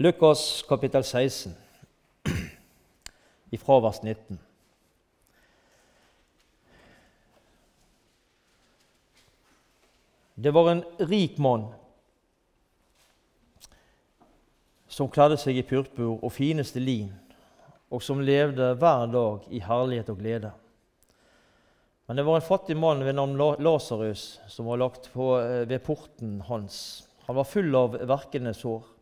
Lukas kapittel 16, ifra vers 19. Det var en rik mann som kledde seg i purpur og fineste lin, og som levde hver dag i herlighet og glede. Men det var en fattig mann ved navn Lasarus som var lagt på, eh, ved porten hans. Han var full av verkende sår.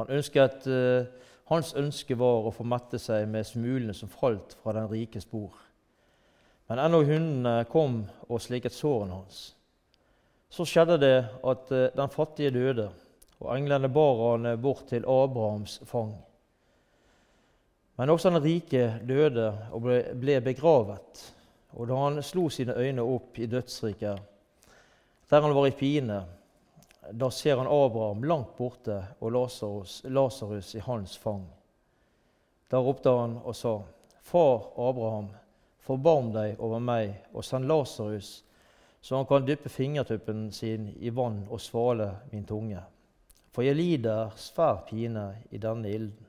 Han ønsket, uh, hans ønske var å få mette seg med smulene som falt fra den rikes bord. Men ennå hundene kom og sliket sårene hans. Så skjedde det at uh, den fattige døde, og englene bar han bort til Abrahams fang. Men også den rike døde og ble begravet. Og da han slo sine øyne opp i dødsriket, der han var i pine, da ser han Abraham langt borte og Lasarus i hans fang. Da ropte han og sa, Far Abraham, forbarm deg over meg og send Lasarus, så han kan dyppe fingertuppen sin i vann og svale min tunge. For jeg lider svær pine i denne ilden.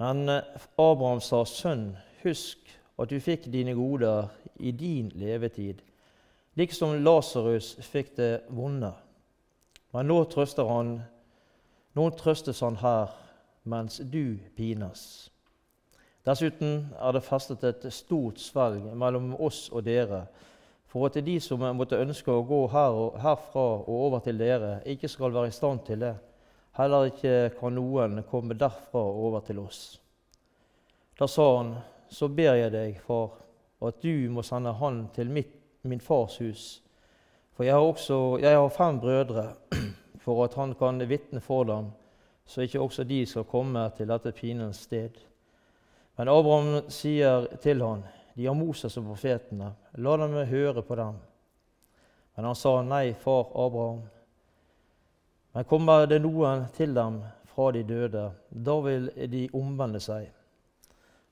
Men eh, Abraham sa, Sønn, husk at du fikk dine goder i din levetid, liksom Lasarus fikk det vonde. Men nå trøster han nå trøstes han her mens du pines. Dessuten er det festet et stort svelg mellom oss og dere, for at de som måtte ønske å gå her og, herfra og over til dere, ikke skal være i stand til det. Heller ikke kan noen komme derfra og over til oss. Da sa han, så ber jeg deg, far, at du må sende han til mitt, min fars hus for jeg har, også, jeg har fem brødre, for at han kan vitne for dem, så ikke også de skal komme til dette pinens sted. Men Abraham sier til han, de har Moses og profetene, la dem høre på dem. Men han sa nei, far Abraham. Men kommer det noen til dem fra de døde, da vil de omvende seg.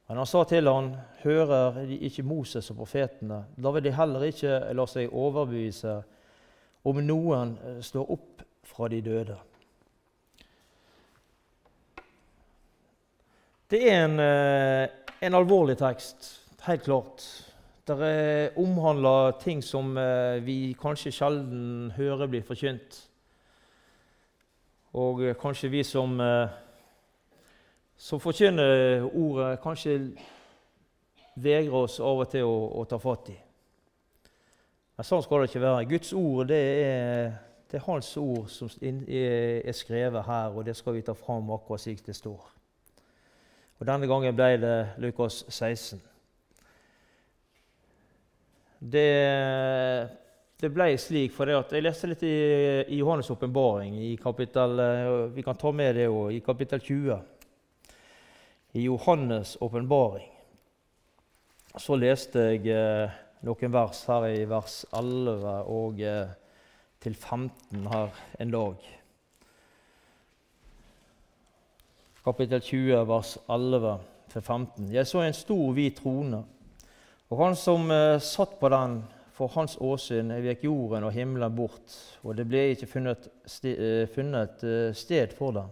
Men han sa til han, hører de ikke Moses og profetene, da vil de heller ikke la seg overbevise om noen står opp fra de døde. Det er en, eh, en alvorlig tekst, helt klart. Det omhandler ting som eh, vi kanskje sjelden hører bli forkynt. Og kanskje vi som, som forkynner ordet, kanskje vegrer oss av og til å, å ta fatt i. Men sånn skal det ikke være. Guds ord det er, det er Hans ord som er skrevet her, og det skal vi ta fram akkurat slik det står. Og Denne gangen ble det Lukas 16. Det, det ble slik fordi at Jeg leste litt i, i Johannes' åpenbaring, vi kan ta med det òg, i kapittel 20. I Johannes' åpenbaring så leste jeg eh, noen vers her i vers 11 og eh, til 15 her en dag. Kapittel 20, vers 11 til 15. Jeg så en stor, hvit trone, og han som eh, satt på den, for hans åsyn vek jorden og himmelen bort, og det ble ikke funnet, sti, eh, funnet eh, sted for dem.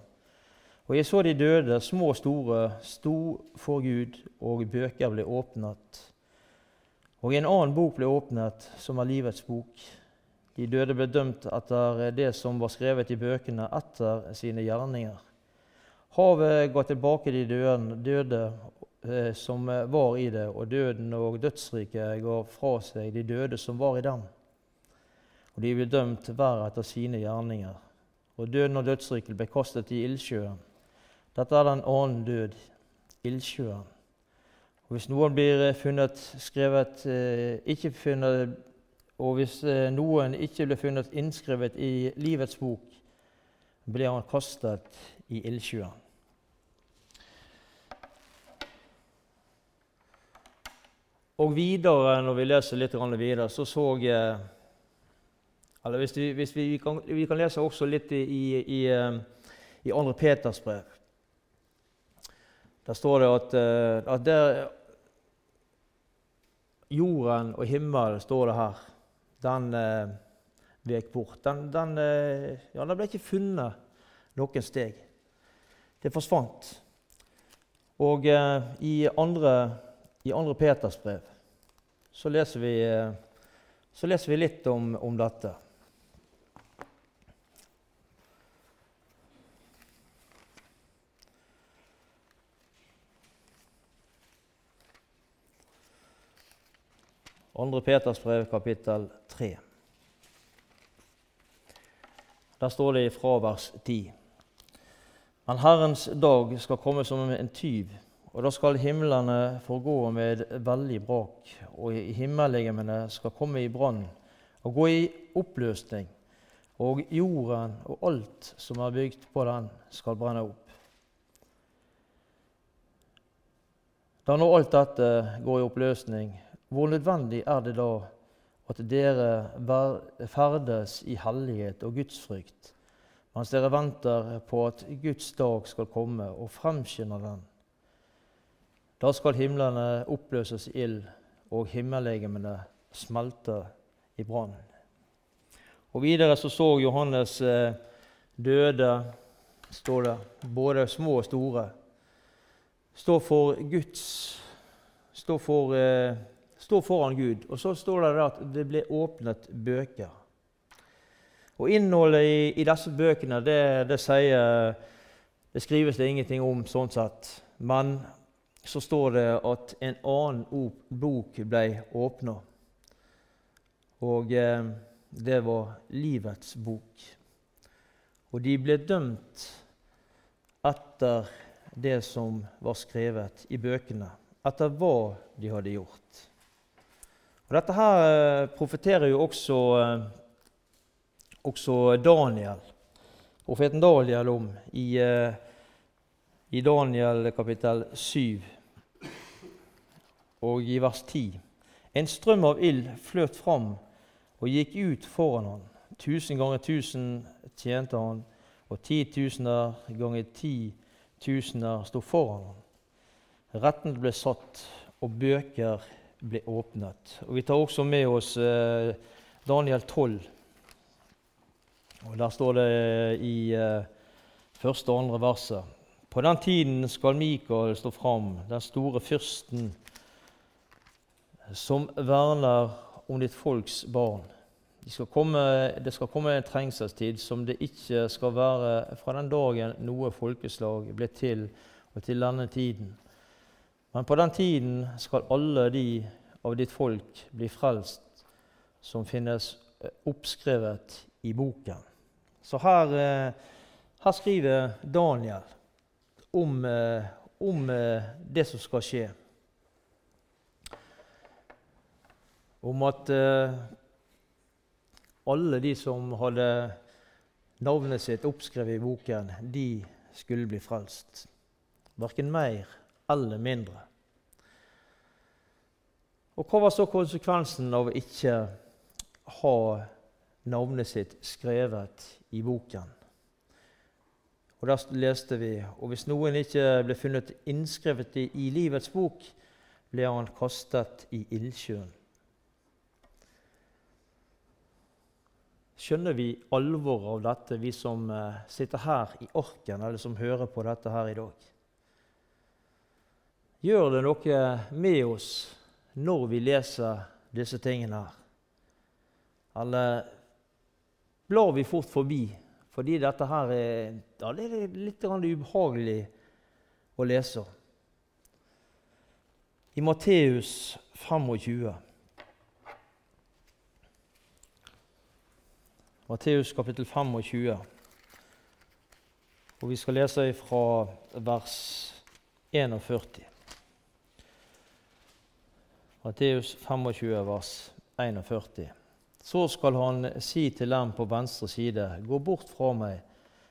Og jeg så de døde, små og store, sto for Gud, og bøker ble åpnet. Og en annen bok ble åpnet, som er livets bok. De døde ble dømt etter det som var skrevet i bøkene, etter sine gjerninger. Havet ga tilbake de døde, eh, som var i det, og døden og dødsriket ga fra seg de døde som var i dem. Og de ble dømt hver etter sine gjerninger. Og døden og dødsriket ble kastet i ildsjøen. Dette er den annen død, ildsjøen. Og Hvis noen blir funnet skrevet eh, ikke funnet, Og hvis eh, noen ikke blir funnet innskrevet i livets bok, blir han kastet i ildsjøen. Og videre, når vi leser litt videre, så så jeg Eller hvis vi, hvis vi, kan, vi kan, lese også litt i, i, i 2. Peters brev. Der står det at, at der, Jorden og himmelen, står det her, den eh, vek bort. Den, den, eh, ja, den ble ikke funnet noen steg. Det forsvant. Og eh, i, andre, i andre Peters brev så leser vi, eh, så leser vi litt om, om dette. Andre Peters brev, kapittel 3. Der står det fra vers 10. Men Herrens dag skal komme som en tyv, og da skal himlene forgå med veldig brak, og himmellegemene skal komme i brann og gå i oppløsning, og jorden og alt som er bygd på den, skal brenne opp. Da nå alt dette går i oppløsning, hvor nødvendig er det da at dere ferdes i hellighet og gudsfrykt, mens dere venter på at Guds dag skal komme og fremskynder den. Da skal himlene oppløses i ild, og himmellegemene smelte i brann. Og Videre så, så Johannes eh, døde, står det, både små og store. Står for Guds Står for eh, står foran Gud. Og så står det at det ble åpnet bøker. Og Innholdet i, i disse bøkene det, det, sier, det skrives det ingenting om sånn sett. Men så står det at en annen bok ble åpna. Og eh, det var livets bok. Og de ble dømt etter det som var skrevet i bøkene, etter hva de hadde gjort. Og Dette her eh, profeterer jo også, eh, også Daniel, profeten Daniel om i, eh, i Daniel kapittel 7 og i vers 10. En strøm av ild fløt fram og gikk ut foran han. Tusen ganger tusen tjente han, og titusener ganger ti tusener sto foran han. Retten ble satt, og bøker ble åpnet. Og Vi tar også med oss eh, Daniel 12. Og Der står det i eh, første og andre verset. På den tiden skal Mikael stå fram, den store fyrsten, som verner om ditt folks barn. De skal komme, det skal komme en trengselstid som det ikke skal være fra den dagen noe folkeslag ble til, og til denne tiden. Men på den tiden skal alle de av ditt folk bli frelst som finnes eh, oppskrevet i boken. Så her, eh, her skriver Daniel om, eh, om, det som skal skje. Om at alle de som hadde navnet sitt oppskrevet i boken, de skulle bli frelst. Verken mer eller mindre. Og hva var så konsekvensen av å ikke ha navnet sitt skrevet i boken? Og Der leste vi og hvis noen ikke ble funnet innskrevet i, i livets bok, ble han kastet i ildsjøen. Skjønner vi alvoret av dette, vi som eh, sitter her i orken, eller som hører på dette her i dag? Gjør det noe med oss når vi leser disse tingene her? Eller blar vi fort forbi fordi dette her er, ja, det er litt ubehagelig å lese? I Matteus 25 Matteus kapittel 25. Og vi skal lese fra vers 41. Matteus 25, vers 41. Så skal han si til dem på venstre side.: Gå bort fra meg,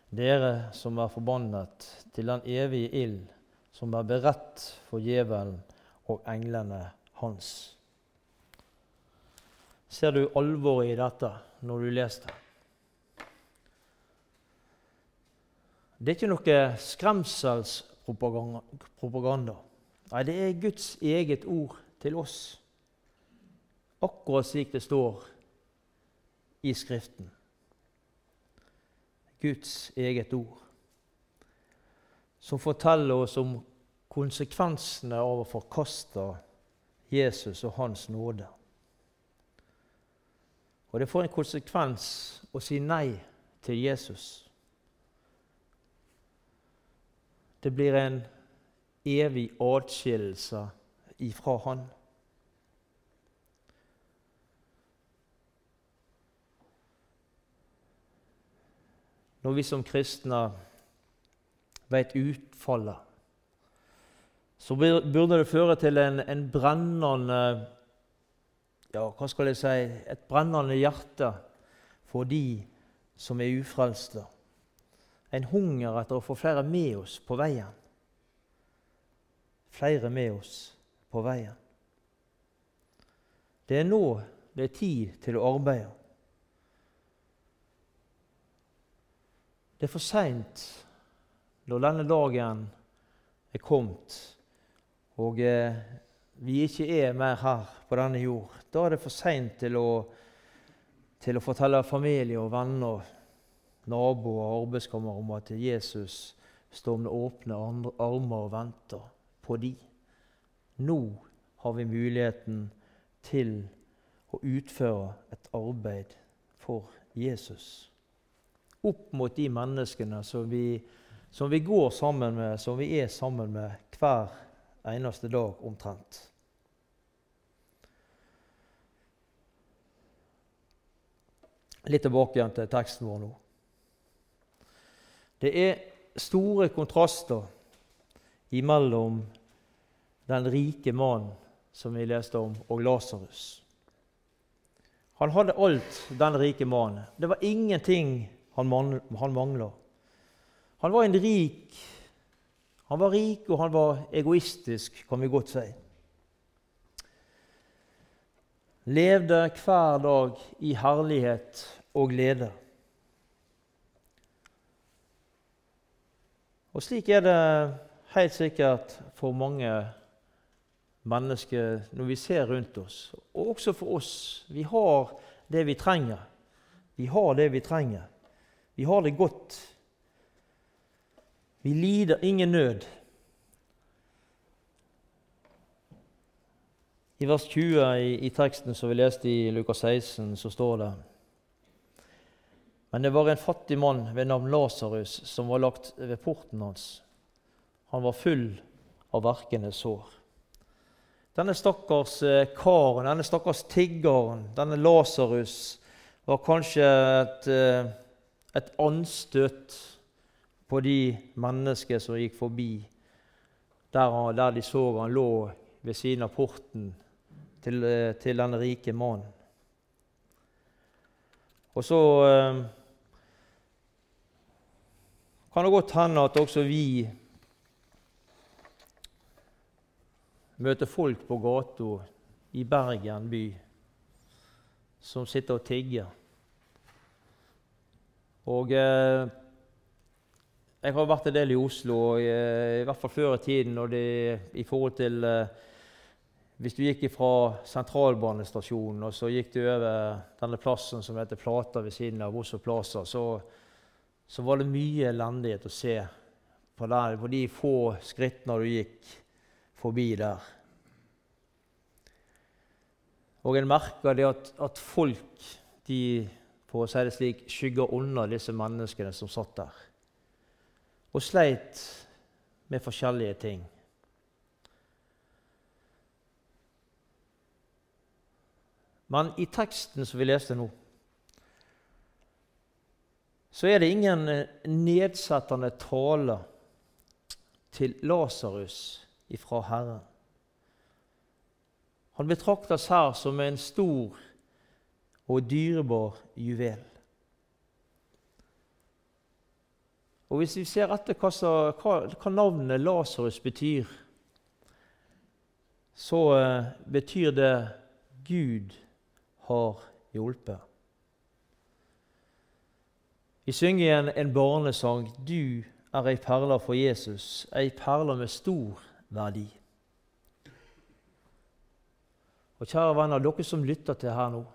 dere som er forbannet, til den evige ild, som er beredt for djevelen og englene hans. Ser du alvoret i dette når du leser det? Det er ikke noe skremselspropaganda. Nei, det er Guds eget ord til oss, akkurat slik det står i Skriften. Guds eget ord. som forteller oss om konsekvensene av å forkaste Jesus og Hans nåde. Og det får en konsekvens å si nei til Jesus. Det blir en evig atskillelse ifra Han. Når vi som kristne vet utfallet, så burde det føre til en, en brennende ja, hva skal jeg si, et brennende hjerte for de som er ufrelste. En hunger etter å få flere med oss på veien. Flere med oss på veien. Det er nå det er tid til å arbeide. Det er for seint når denne dagen er kommet og eh, vi ikke er mer her på denne jord. Da er det for seint til, til, å fortelle familie og venner, naboer og arbeidskamerater om at Jesus står med åpne armer og venter på de. Nå har vi muligheten til å utføre et arbeid for Jesus opp mot de menneskene som vi, som vi går sammen med, som vi er sammen med hver eneste dag omtrent. Litt tilbake igjen til teksten vår nå. Det er store kontraster imellom den rike mannen som vi leste om, og Lasarus. Han hadde alt, den rike mannen. Det var ingenting han, mangla. Han var en rik Han var rik, og han var egoistisk, kan vi godt si. Levde hver dag i herlighet og glede. Og slik er det helt sikkert for mange mennesker når vi ser rundt oss, og også for oss. Vi har det vi trenger. Vi har det vi trenger. Vi har det godt. Vi lider ingen nød. I vers 20 i, i teksten som vi leste i Lukas 16, så står det Men det var en fattig mann ved navn Lasarus som var lagt ved porten hans. Han var full av verkende sår. Denne stakkars eh, karen, denne stakkars tiggeren, denne Lasarus, var kanskje et eh, et anstøt på de mennesker som gikk forbi, der, han, der de så han lå ved siden av porten til, eh, til denne rike mannen. Og så kan det godt hende at også vi møter folk på gata i Bergen by som sitter og tigger. Og eh, jeg har vært en del i Oslo, eh, i hvert fall før i tiden. det, i forhold til eh, Hvis du gikk fra sentralbanestasjonen og så gikk du over denne plassen som heter Plata ved siden av Oslo Plaza, så, så var det mye elendighet å se på, der, på de få skrittene du gikk forbi der. Og en merker det at, at folk de for å si det slik, skygger unna disse menneskene som satt der og sleit med forskjellige ting. Men i teksten som vi leste nå, så er det ingen nedsettende tale til Lasarus ifra Herren. Han betraktes her som en stor og dyrebar juvel. Og Hvis vi ser etter hva, hva, navnet Lasarus betyr, så uh, betyr det 'Gud har hjulpet'. Vi synger igjen en barnesang 'Du er ei perle for Jesus', ei perle med stor verdi. Og kjære venner, dere som lytter til her nå,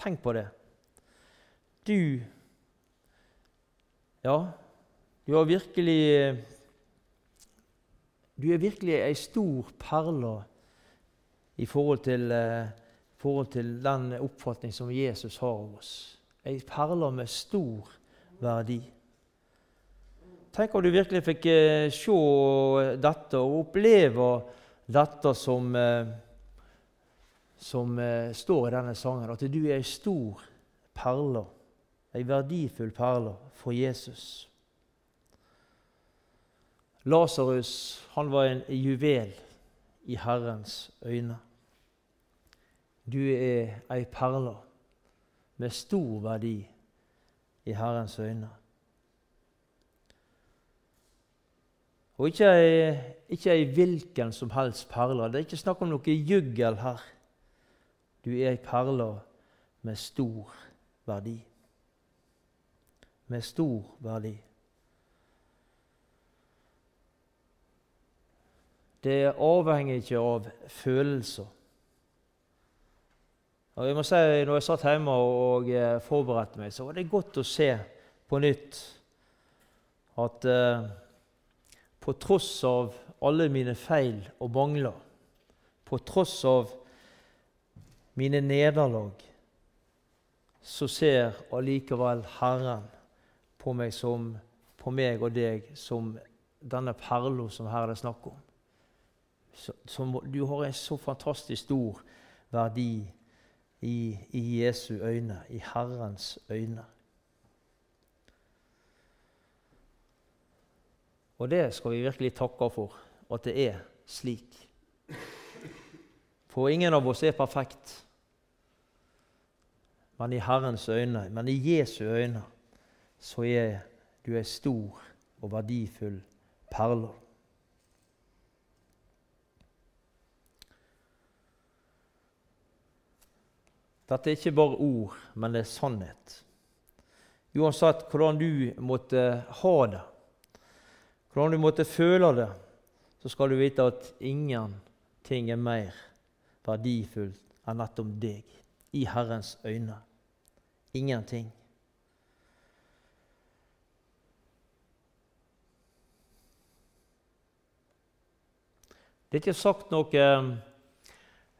Tenk på det. Du Ja, du har virkelig du er virkelig ei stor perle i forhold til, eh, forhold til den oppfatning som Jesus har av oss. Ei perle med stor verdi. Tenk om du virkelig fikk eh, se dette og oppleve dette som, eh, som eh, står i denne sangen. At du er ei stor perle, ei verdifull perle for Jesus. Lasarus var en juvel i Herrens øyne. Du er ei perle med stor verdi i Herrens øyne. Og ikke ei, ikke ei hvilken som helst perle. Det er ikke snakk om noe juggel her. Du er ei perle med stor verdi. Med stor verdi. Det avhenger ikke av følelser. Og jeg må si, når jeg satt hjemme og eh, forberedte meg, så var det godt å se på nytt at uh, på tross av alle mine feil og mangler, på tross av mine nederlag, så ser allikevel Herren på meg, som, på meg og deg som denne perla som her er det snakk om som, du har en så fantastisk stor verdi i, i Jesu øyne, i Herrens øyne. Og det skal vi virkelig takke for, at det er slik. For ingen av oss er perfekt. Men i Herrens øyne, men i Jesu øyne, så er du ei stor og verdifull perle. Dette er ikke bare ord, men det er sannhet. Uansett hvordan du måtte ha det, hvordan du måtte føle det, så skal du vite at ingenting er mer verdifullt enn nettopp deg i Herrens øyne. Ingenting. Det er ikke sagt noe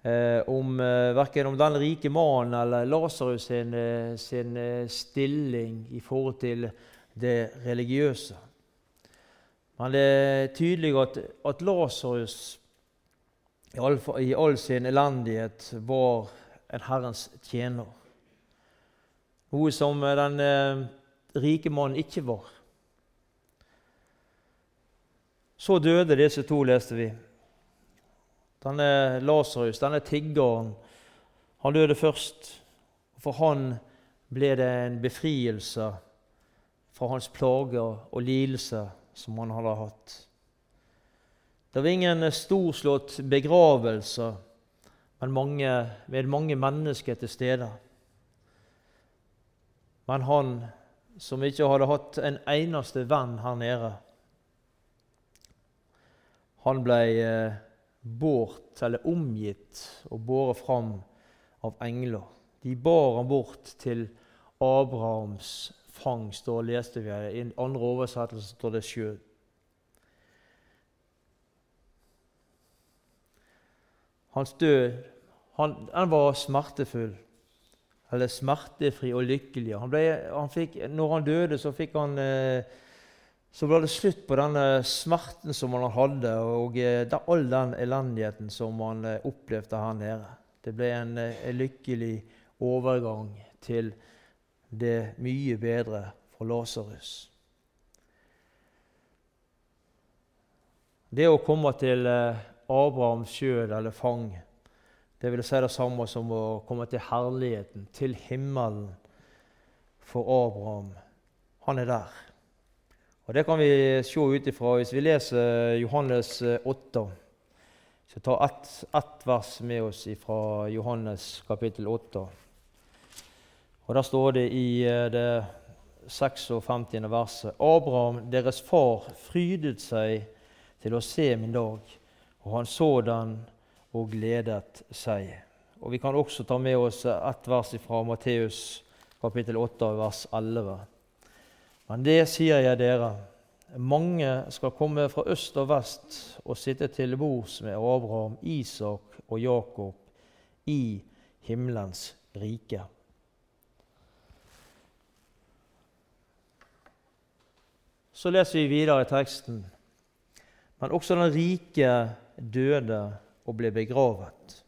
eh, om eh, verken om den rike mannen eller Lasarus sin, eh, sin eh, stilling i forhold til det religiøse. Men det er tydelig at, at Lasarus i i all sin elendighet var en Herrens tjener. Noe som den eh, rike mannen ikke var. Så døde disse to, leste vi. Denne Lasarus, denne tiggeren, han døde først. For han ble det en befrielse fra hans plager og lidelse som han hadde hatt. Det var ingen storslått begravelse men mange, med mange mennesker til stede. Men han som ikke hadde hatt en eneste venn her nede, han ble eh, båret eller omgitt og båret fram av engler. De bar ham bort til Abrahams fangst, og leste vi I andre oversettelse står det 'sjø'. Hans død han, han, var smertefull, eller smertefri og lykkelig. Han ble, han fikk, når han døde, så fikk han eh, så ble det slutt på denne smerten som han hadde, og eh, all den elendigheten som han eh, opplevde her nede. Det ble en, en lykkelig overgang til det mye bedre for Lasarus. Det å komme til Abrahams sjøl eller fang, det vil si det samme som å komme til herligheten, til himmelen, for Abraham. Han er der. Og Det kan vi se ut ifra hvis vi leser Johannes 8. Så ta ett, et vers med oss fra Johannes kapittel 8. Og Der står det i eh, det 56. verset Abraham, deres far, frydet seg til å se min dag, og han så den og gledet seg. Og Vi kan også ta med oss ett vers fra Matteus kapittel 8, vers 11. Men det sier jeg dere, mange skal komme fra øst og vest og sitte til bords med Abraham, Isak og Jakob i himmelens rike. Så leser vi videre i teksten. Men også den rike døde og ble begravet.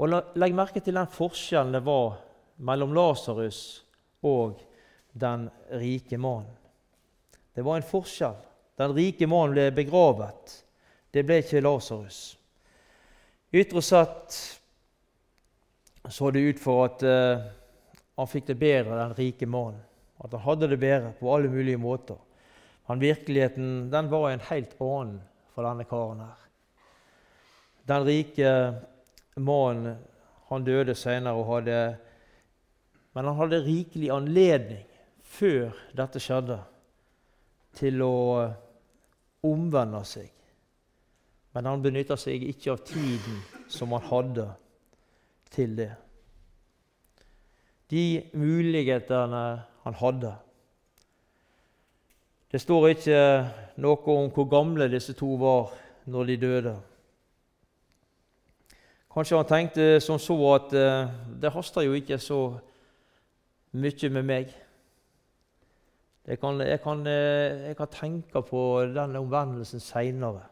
Og Legg merke til den forskjellen det var mellom Lasarus og den rike mannen. Det var en forskjell. Den rike mannen ble begravet. Det ble ikke Lasarus. Ytre sett så det ut for at uh, han fikk det bedre, den rike mannen. At han hadde det bedre på alle mulige måter. Men virkeligheten den var en helt annen for denne karen her. Den rike mannen han døde senere og hadde Men han hadde rikelig anledning før dette skjedde, til å omvende seg. Men han benytta seg ikke av tiden som han hadde til det. De mulighetene han hadde. Det står ikke noe om hvor gamle disse to var når de døde. Kanskje han tenkte som så at uh, det haster jo ikke så mye med meg. Jeg kan, jeg kan, eh, jeg kan tenke på den omvendelsen seinere.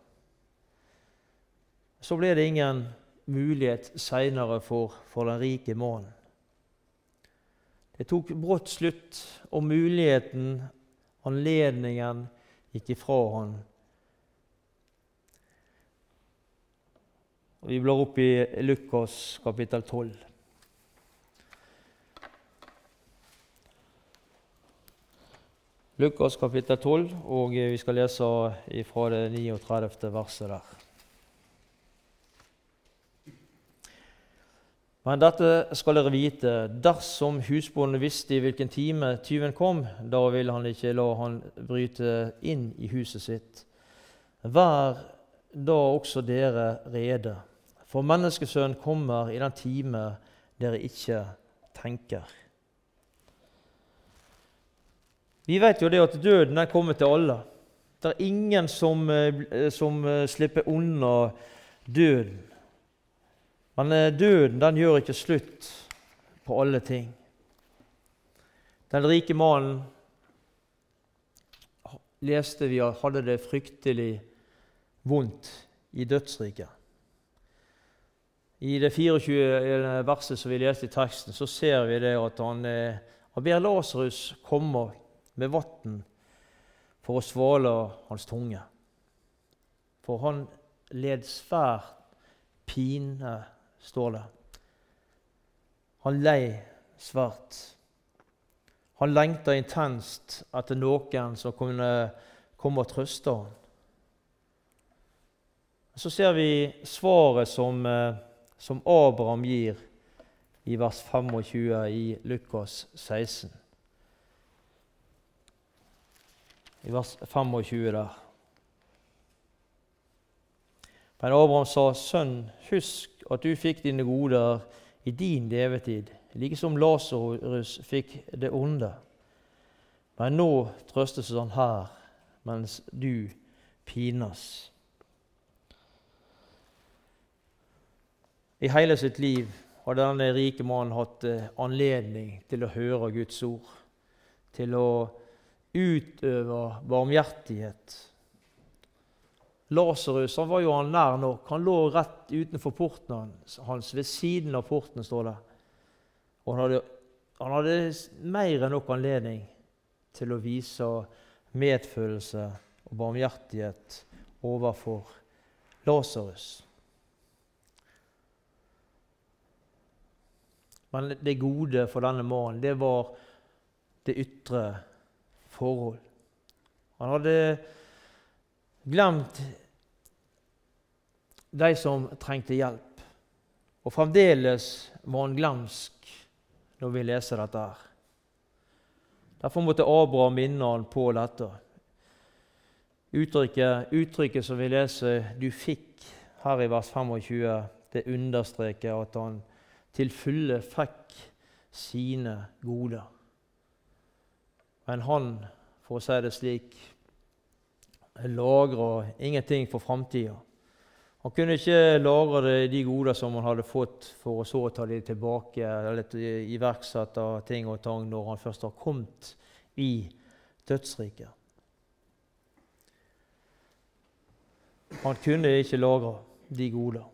Så ble det ingen mulighet seinere for, for den rike mannen. Det tok brått slutt, og muligheten, anledningen, gikk ifra han. Vi blar opp i Lukas kapittel 12. Lukas kapittel 12, og vi skal lese fra det 39. verset der. Men dette skal dere vite, dersom husbonden visste i hvilken time tyven kom, da ville han ikke la han bryte inn i huset sitt. Vær da også dere rede, for menneskesønnen kommer i den time dere ikke tenker. Vi vet jo det at døden den kommer til alle. Det er ingen som, eh, som eh, slipper unna døden. Men eh, døden den gjør ikke slutt på alle ting. Den rike mannen leste vi hadde det fryktelig vondt i dødsriket. I det 24. verset som vi leste i teksten, så ser vi det at han, eh, han ber Lasarus komme med vann for å svale hans tunge. For han led svært pine står det. Han lei svart. Han lengta intenst etter noen som kunne komme og trøste ham. Så ser vi svaret som, eh, som Abraham gir i vers 25 i Lukas 16. I vers 25 der. Men Abraham sa, 'Sønn, husk at du fikk dine goder i din levetid, like som Lasarus fikk det onde. Men nå trøstes han her, mens du pines. I hele sitt liv har denne rike mannen hatt eh, anledning til å høre Guds ord, til å utøve barmhjertighet Lasarus var jo han nær nok. Han lå rett utenfor porten hans, ved siden av porten, står det. Og han hadde, han hadde mer enn nok anledning til å vise medfølelse og barmhjertighet overfor Lasarus. Men det gode for denne mannen, det var det ytre forhold. Han hadde glemt de som trengte hjelp. Og fremdeles var han glemsk når vi leser dette. her. Derfor måtte Abraham minne han på dette. Uttrykket, uttrykket som vi leser 'du fikk' her i vers 25, det understreker at han til fulle fikk sine goder. Men han, for å si det slik, lagra ingenting for framtida. Han kunne ikke lagre de goder som han hadde fått, for å så ta de tilbake eller iverksette ting og tang når han først har kommet i dødsriket. Han kunne ikke lagre de gode.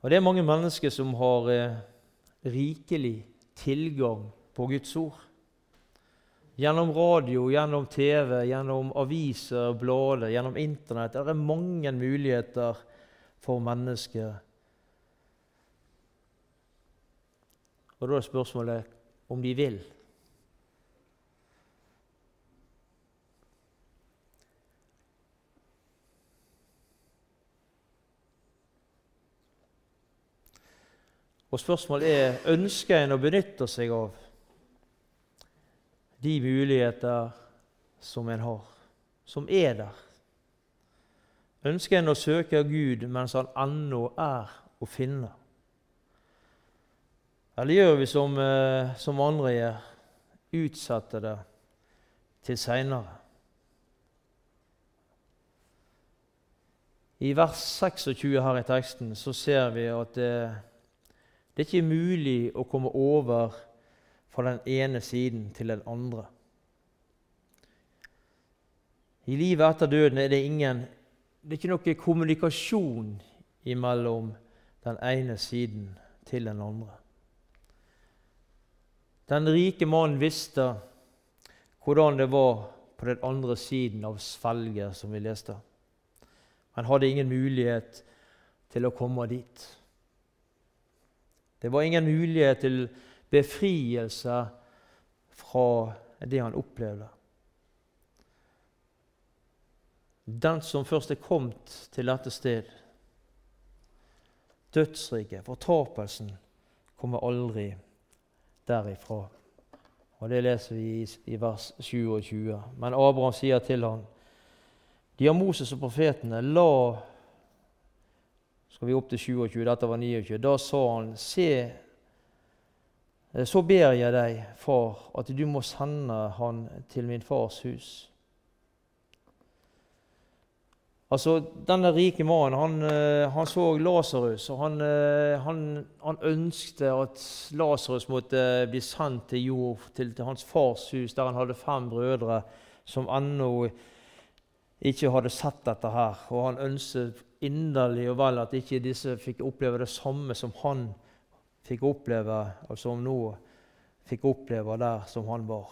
Og Det er mange mennesker som har eh, rikelig tilgang på Guds ord. Gjennom radio, gjennom TV, gjennom aviser, blader, gjennom Internett. Det er mange muligheter for mennesker. Og Da er spørsmålet om de vil. Og spørsmålet er ønsker en å benytte seg av de muligheter som en har, som er der. Ønsker en å søke Gud mens han ennå er å finne? Eller gjør vi som, eh, som andre gjør, utsetter det til seinere? I vers 26 her i teksten så ser vi at det det er ikke mulig å komme over fra den ene siden til den andre. I livet etter døden er det ingen det er ikke noe kommunikasjon mellom den ene siden til den andre. Den rike mannen visste hvordan det var på den andre siden av svelget, som vi leste. Han hadde ingen mulighet til å komme dit. Det var ingen mulighet til befrielse fra det han opplevde. Den som først er kommet til dette sted, dødsriket, fortapelsen, kommer aldri derifra. Og Det leser vi i, vers 27. Men Abraham sier til ham, de har Moses og profetene, la skal vi opp til 27, dette var 29. Da sa han, se, så ber jeg deg, far, at du må sende han til min fars hus. Altså, Denne rike mannen han, eh, han så Lasarus, og han, eh, han, han ønskte at Lasarus måtte bli sendt til jord, til, til, hans fars hus, der han hadde fem brødre som ennå ikke hadde sett dette her. Og han ønsket inderlig og vel at ikke disse fikk oppleve det samme som han fikk oppleve, og som nå fikk oppleve der som han var.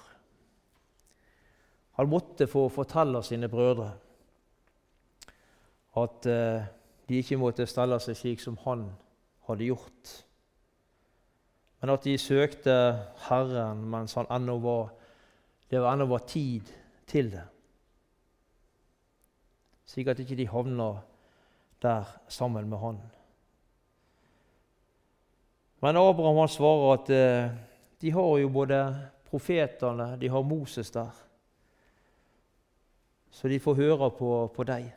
Han måtte få fortelle sine brødre at uh, de ikke måtte stelle seg slik som han hadde gjort, men at de søkte Herren mens han ennå var, det ennå var tid til det, slik at ikke de havna der sammen med han. Men Abraham han svarer at eh, de har jo både profetene, de har Moses der. Så de får høre på, på deg.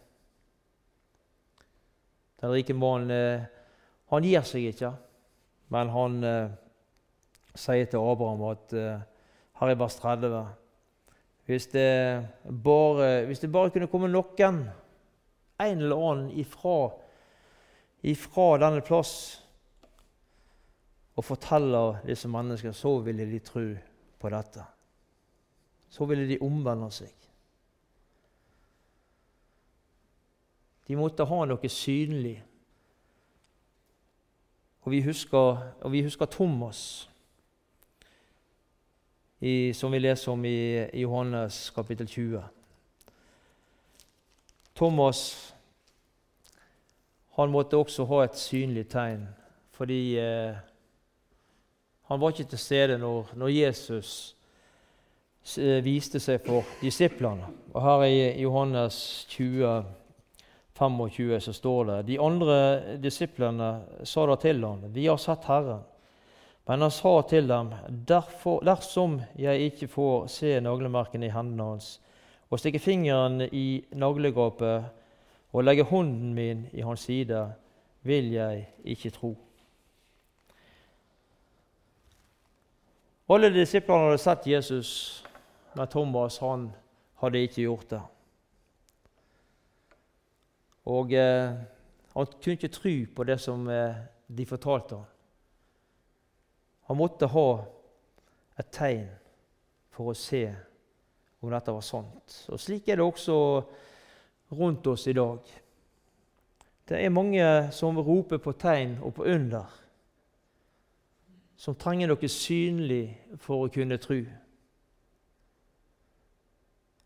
Den rike mannen eh, han gir seg ikke, men han eh, sier til Abraham at eh, her er vers 30 hvis det, bare, hvis det bare kunne komme noen en eller annen ifra, ifra denne plass og forteller disse menneskene, så ville de tro på dette. Så ville de omvende seg. De måtte ha noe synlig. Og vi husker, og vi husker Thomas, i, som vi leser om i, i Johannes kapittel 20. Thomas han måtte også ha et synlig tegn, fordi eh, han var ikke til stede når, når Jesus eh, viste seg for disiplene. Og Her i Johannes 20, 25 så står det De andre disiplene sa da til ham, 'Vi har sett Herren.' Men han sa til dem, dersom jeg ikke får se naglemerkene i hendene hans og stikke fingeren i naglegapet og legge hånden min i hans side, vil jeg ikke tro. Alle disiplene hadde sett Jesus, men Thomas han hadde ikke gjort det. Og eh, Han kunne ikke tro på det som eh, de fortalte ham. Han måtte ha et tegn for å se om dette var sant. Og Slik er det også rundt oss i dag. Det er mange som roper på tegn og på under, som trenger noe synlig for å kunne tro.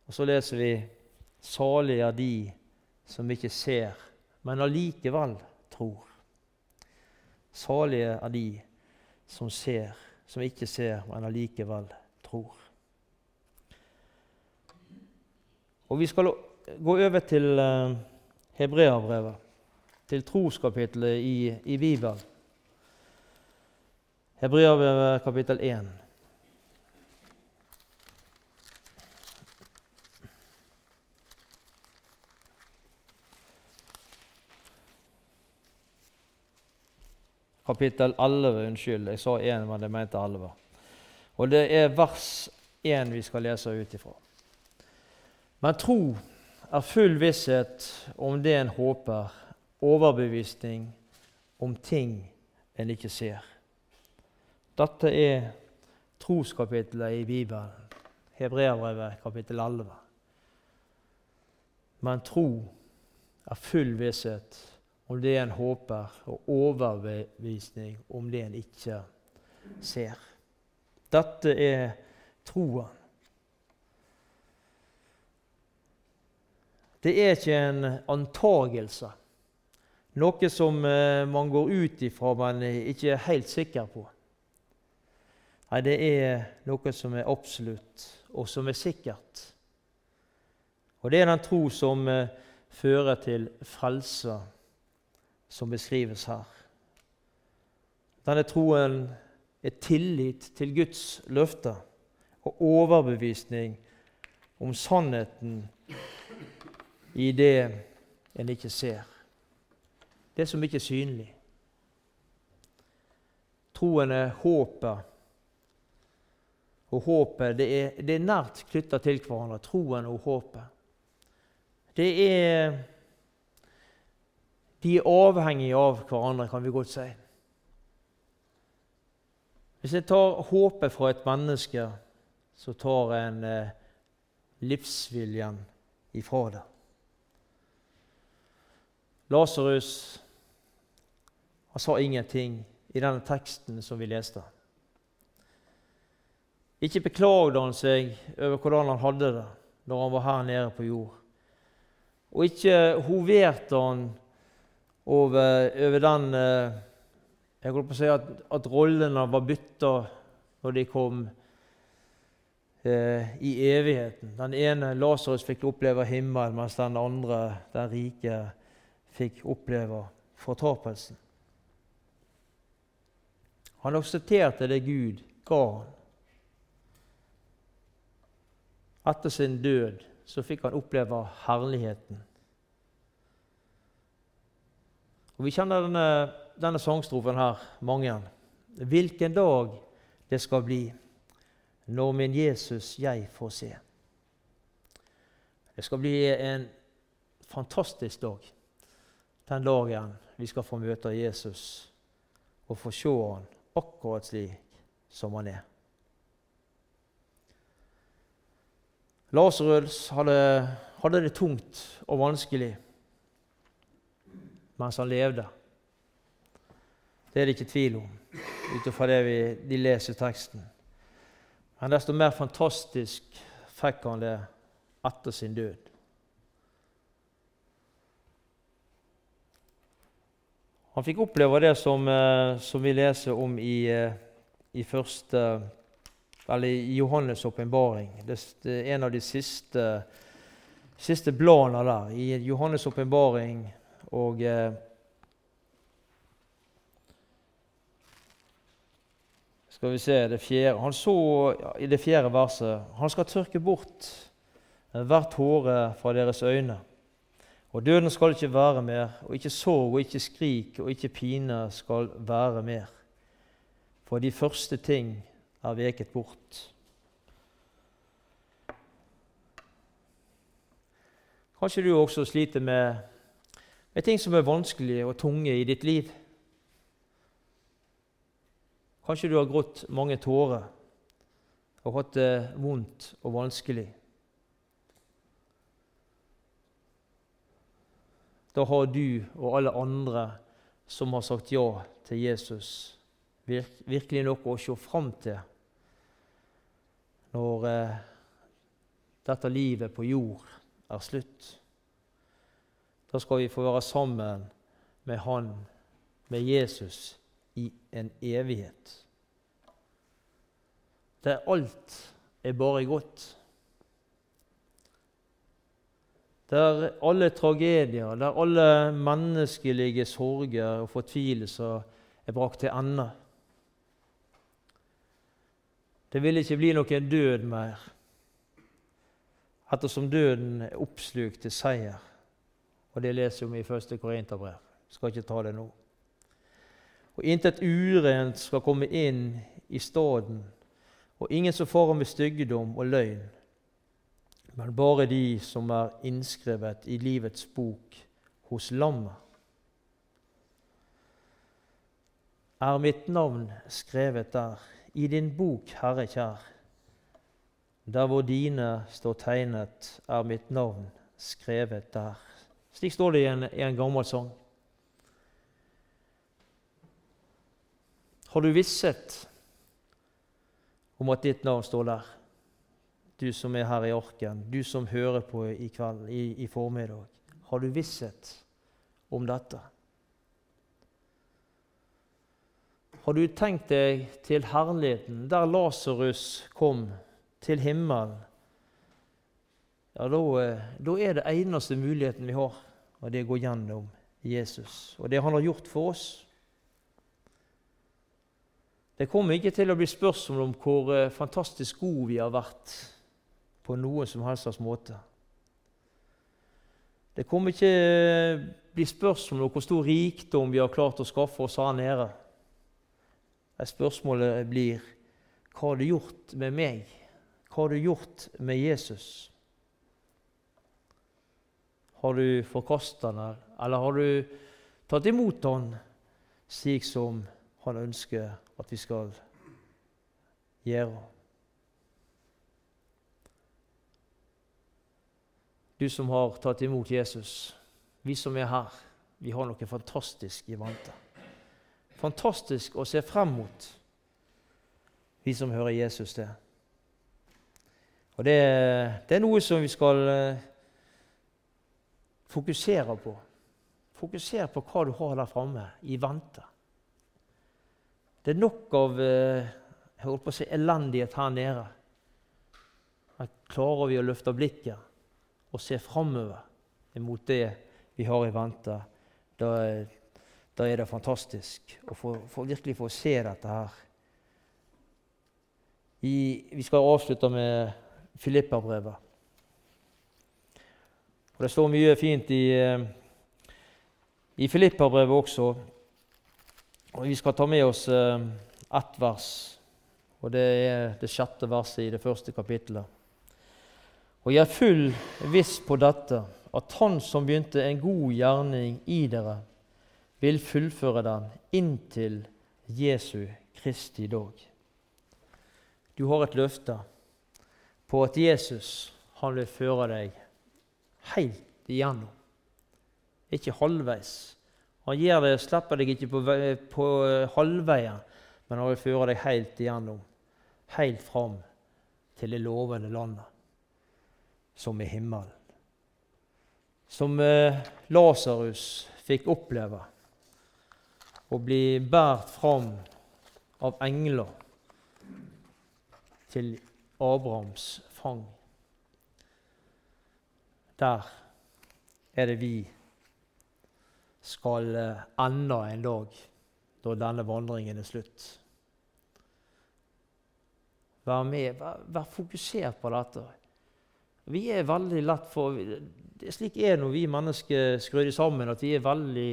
Og så leser vi 'Salige er de som ikke ser, men allikevel tror'. Salige er de som ser, som ikke ser, men allikevel tror. Og Vi skal gå over til uh, Hebreabrevet, til troskapitlet i, i Bibelen. Hebreabrevet kapittel 1. Kapittel 11, unnskyld. Jeg sa 1, men jeg mente 11. Og det er vers 1 vi skal lese ut ifra. Men tro er full visshet om det en håper, overbevisning om ting en ikke ser. Dette er troskapitlet i Bibelen, Hebreabrevet kapittel 11. Men tro er full visshet om det en håper, og overbevisning om det en ikke ser. Dette er troen. Det er ikke en antagelse, noe som eh, man går ut ifra, men ikke er helt sikker på. Nei, det er noe som er absolutt, og som er sikkert. Og det er den tro som eh, fører til frelse, som beskrives her. Denne troen er tillit til Guds løfter og overbevisning om sannheten i det en ikke ser. Det som ikke er synlig. Troen er håpet. Og håpet det er, det er nært knytta til hverandre, troen og håpet. Det er De er avhengige av hverandre, kan vi godt si. Hvis jeg tar håpet fra et menneske, så tar en eh, livsviljen ifra det. Lasarus sa ingenting i denne teksten som vi leste. Ikke beklagde han seg over hvordan han hadde det når han var her nede på jord. Og ikke hoverte han over, over den eh, Jeg holdt på å si at, at rollene var bytta når de kom eh, i evigheten. Den ene, Lasarus, fikk oppleve himmelen, mens den andre, den rike, fikk oppleve fortapelsen. Han aksepterte det Gud ga han. Etter sin død så fikk han oppleve herligheten. Og Vi kjenner denne, denne sangstrofen her, mange. Hvilken dag det skal bli når min Jesus jeg får se. Det skal bli en fantastisk dag den dagen vi skal få møte Jesus og få se han akkurat slik som han er. Lasarus hadde, hadde det tungt og vanskelig mens han levde. Det er det ikke tvil om, ut ifra det vi, de leser teksten. Men desto mer fantastisk fikk han det etter sin død. Han fikk oppleve det som, eh, som vi leser om i, eh, i, første, eller i Johannes' åpenbaring. En av de siste, siste bladene der. I Johannes' åpenbaring og eh, Skal vi se det fjerde. Han så i det fjerde verset Han skal tørke bort hvert tåre fra deres øyne. Og døden skal ikke være mer, og ikke sorg og ikke skrik og ikke pine skal være mer. For de første ting er veket bort. Kanskje du også sliter med, med ting som er vanskelige og tunge i ditt liv. Kanskje du har grått mange tårer og hatt det vondt og vanskelig. Da har du og alle andre som har sagt ja til Jesus, virkelig noe å se fram til når eh, dette livet på jord er slutt. Da skal vi få være sammen med Han, med Jesus, i en evighet. Der alt er bare godt. Der alle tragedier, der alle menneskelige sorger og fortvilelser er brakt til ende. Det vil ikke bli noen død mer, ettersom døden er oppslukt til seier. Og Det leser vi i 1. Korinterbrev. Skal ikke ta det nå. Og intet urent skal komme inn i staden, og ingen som farer med styggedom og løgn men bare de som er innskrevet i livets bok hos lammet. Er mitt navn skrevet der, i din bok, Herre kjær? Der hvor dine står tegnet, er mitt navn skrevet der. Slik står det i en, i en gammel sang. Har du visshet om at ditt navn står der? du som er her i orken, du som hører på i kveld, i, i formiddag. Har du visshet om dette? Har du tenkt deg til herligheten, der Lasarus kom til himmelen? Ja, da, da, er det eneste muligheten vi har, og det er å gå gjennom Jesus og det han har gjort for oss. Det kommer ikke til å bli spørsmål om hvor eh, fantastisk gode vi har vært på noen som helst slags måte. Det kommer ikke bli spørsmål om hvor stor rikdom vi har klart å skaffe oss her nede. Spørsmålet blir hva har du gjort med meg? Hva har du gjort med Jesus? Har du forkasta han, eller har du tatt imot han slik som han ønsker at vi skal gjøre? Du som har tatt imot Jesus, vi som er her, vi har noe fantastisk i vante. Fantastisk å se frem mot, vi som hører Jesus til. Og det, det, er noe som vi skal eh, fokusere på. Fokusere på hva du har der framme i vente. Det er nok av eh, jeg holdt på å si, elendighet her nede. Her klarer vi å løfte blikket og se framover mot det vi har i vente, da, da er det fantastisk å få, få, virkelig få se dette her. I, vi skal avslutte med Filipperbrevet. Og Det står mye fint i, i Filipperbrevet også. Og Vi skal ta med oss eh, ett vers, og det er det sjette verset i det første kapittelet. Og jeg er full viss på dette, at Han som begynte en god gjerning i dere, vil fullføre den inntil Jesu Kristi dag. Du har et løfte på at Jesus han vil føre deg helt igjennom, ikke halvveis. Han gjør det, slipper deg ikke på, på halvveien, men han vil føre deg helt igjennom, helt fram til det lovende landet som i himmelen. Som eh, Lasarus fikk oppleve å bli båret fram av engler til Abrahams fang. Der er det vi skal enda en dag, da denne vandringen er slutt. Vær med, vær, vær fokusert på dette. Vi er veldig lett for det Slik er nå vi mennesker skrudd sammen, at vi er veldig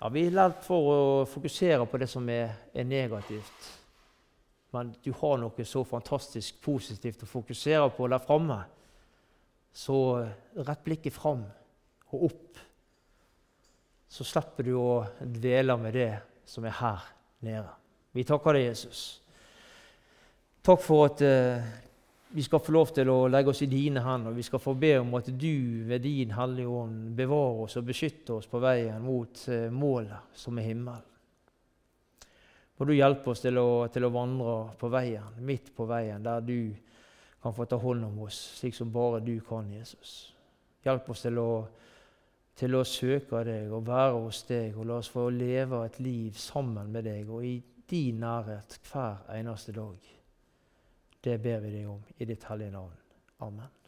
ja, Vi er lett for å fokusere på det som er, er negativt. men du har noe så fantastisk positivt å fokusere på der framme, så rett blikket fram og opp. Så slipper du å dvele med det som er her nede. Vi takker deg, Jesus. Takk for at uh, vi skal få lov til å legge oss i dine hender. Vi skal få be om at du ved din Hellige Ånd bevarer oss og beskytter oss på veien mot uh, målet, som er himmelen. Må du hjelpe oss til å, til å, vandre på veien, midt på veien, der du kan få ta hånd om oss, slik som bare du kan, Jesus. Hjelp oss til å, til å søke deg og være hos deg, og la oss få leve et liv sammen med deg og i din nærhet hver eneste dag. Det ber vi deg om i ditt hellige navn. Amen.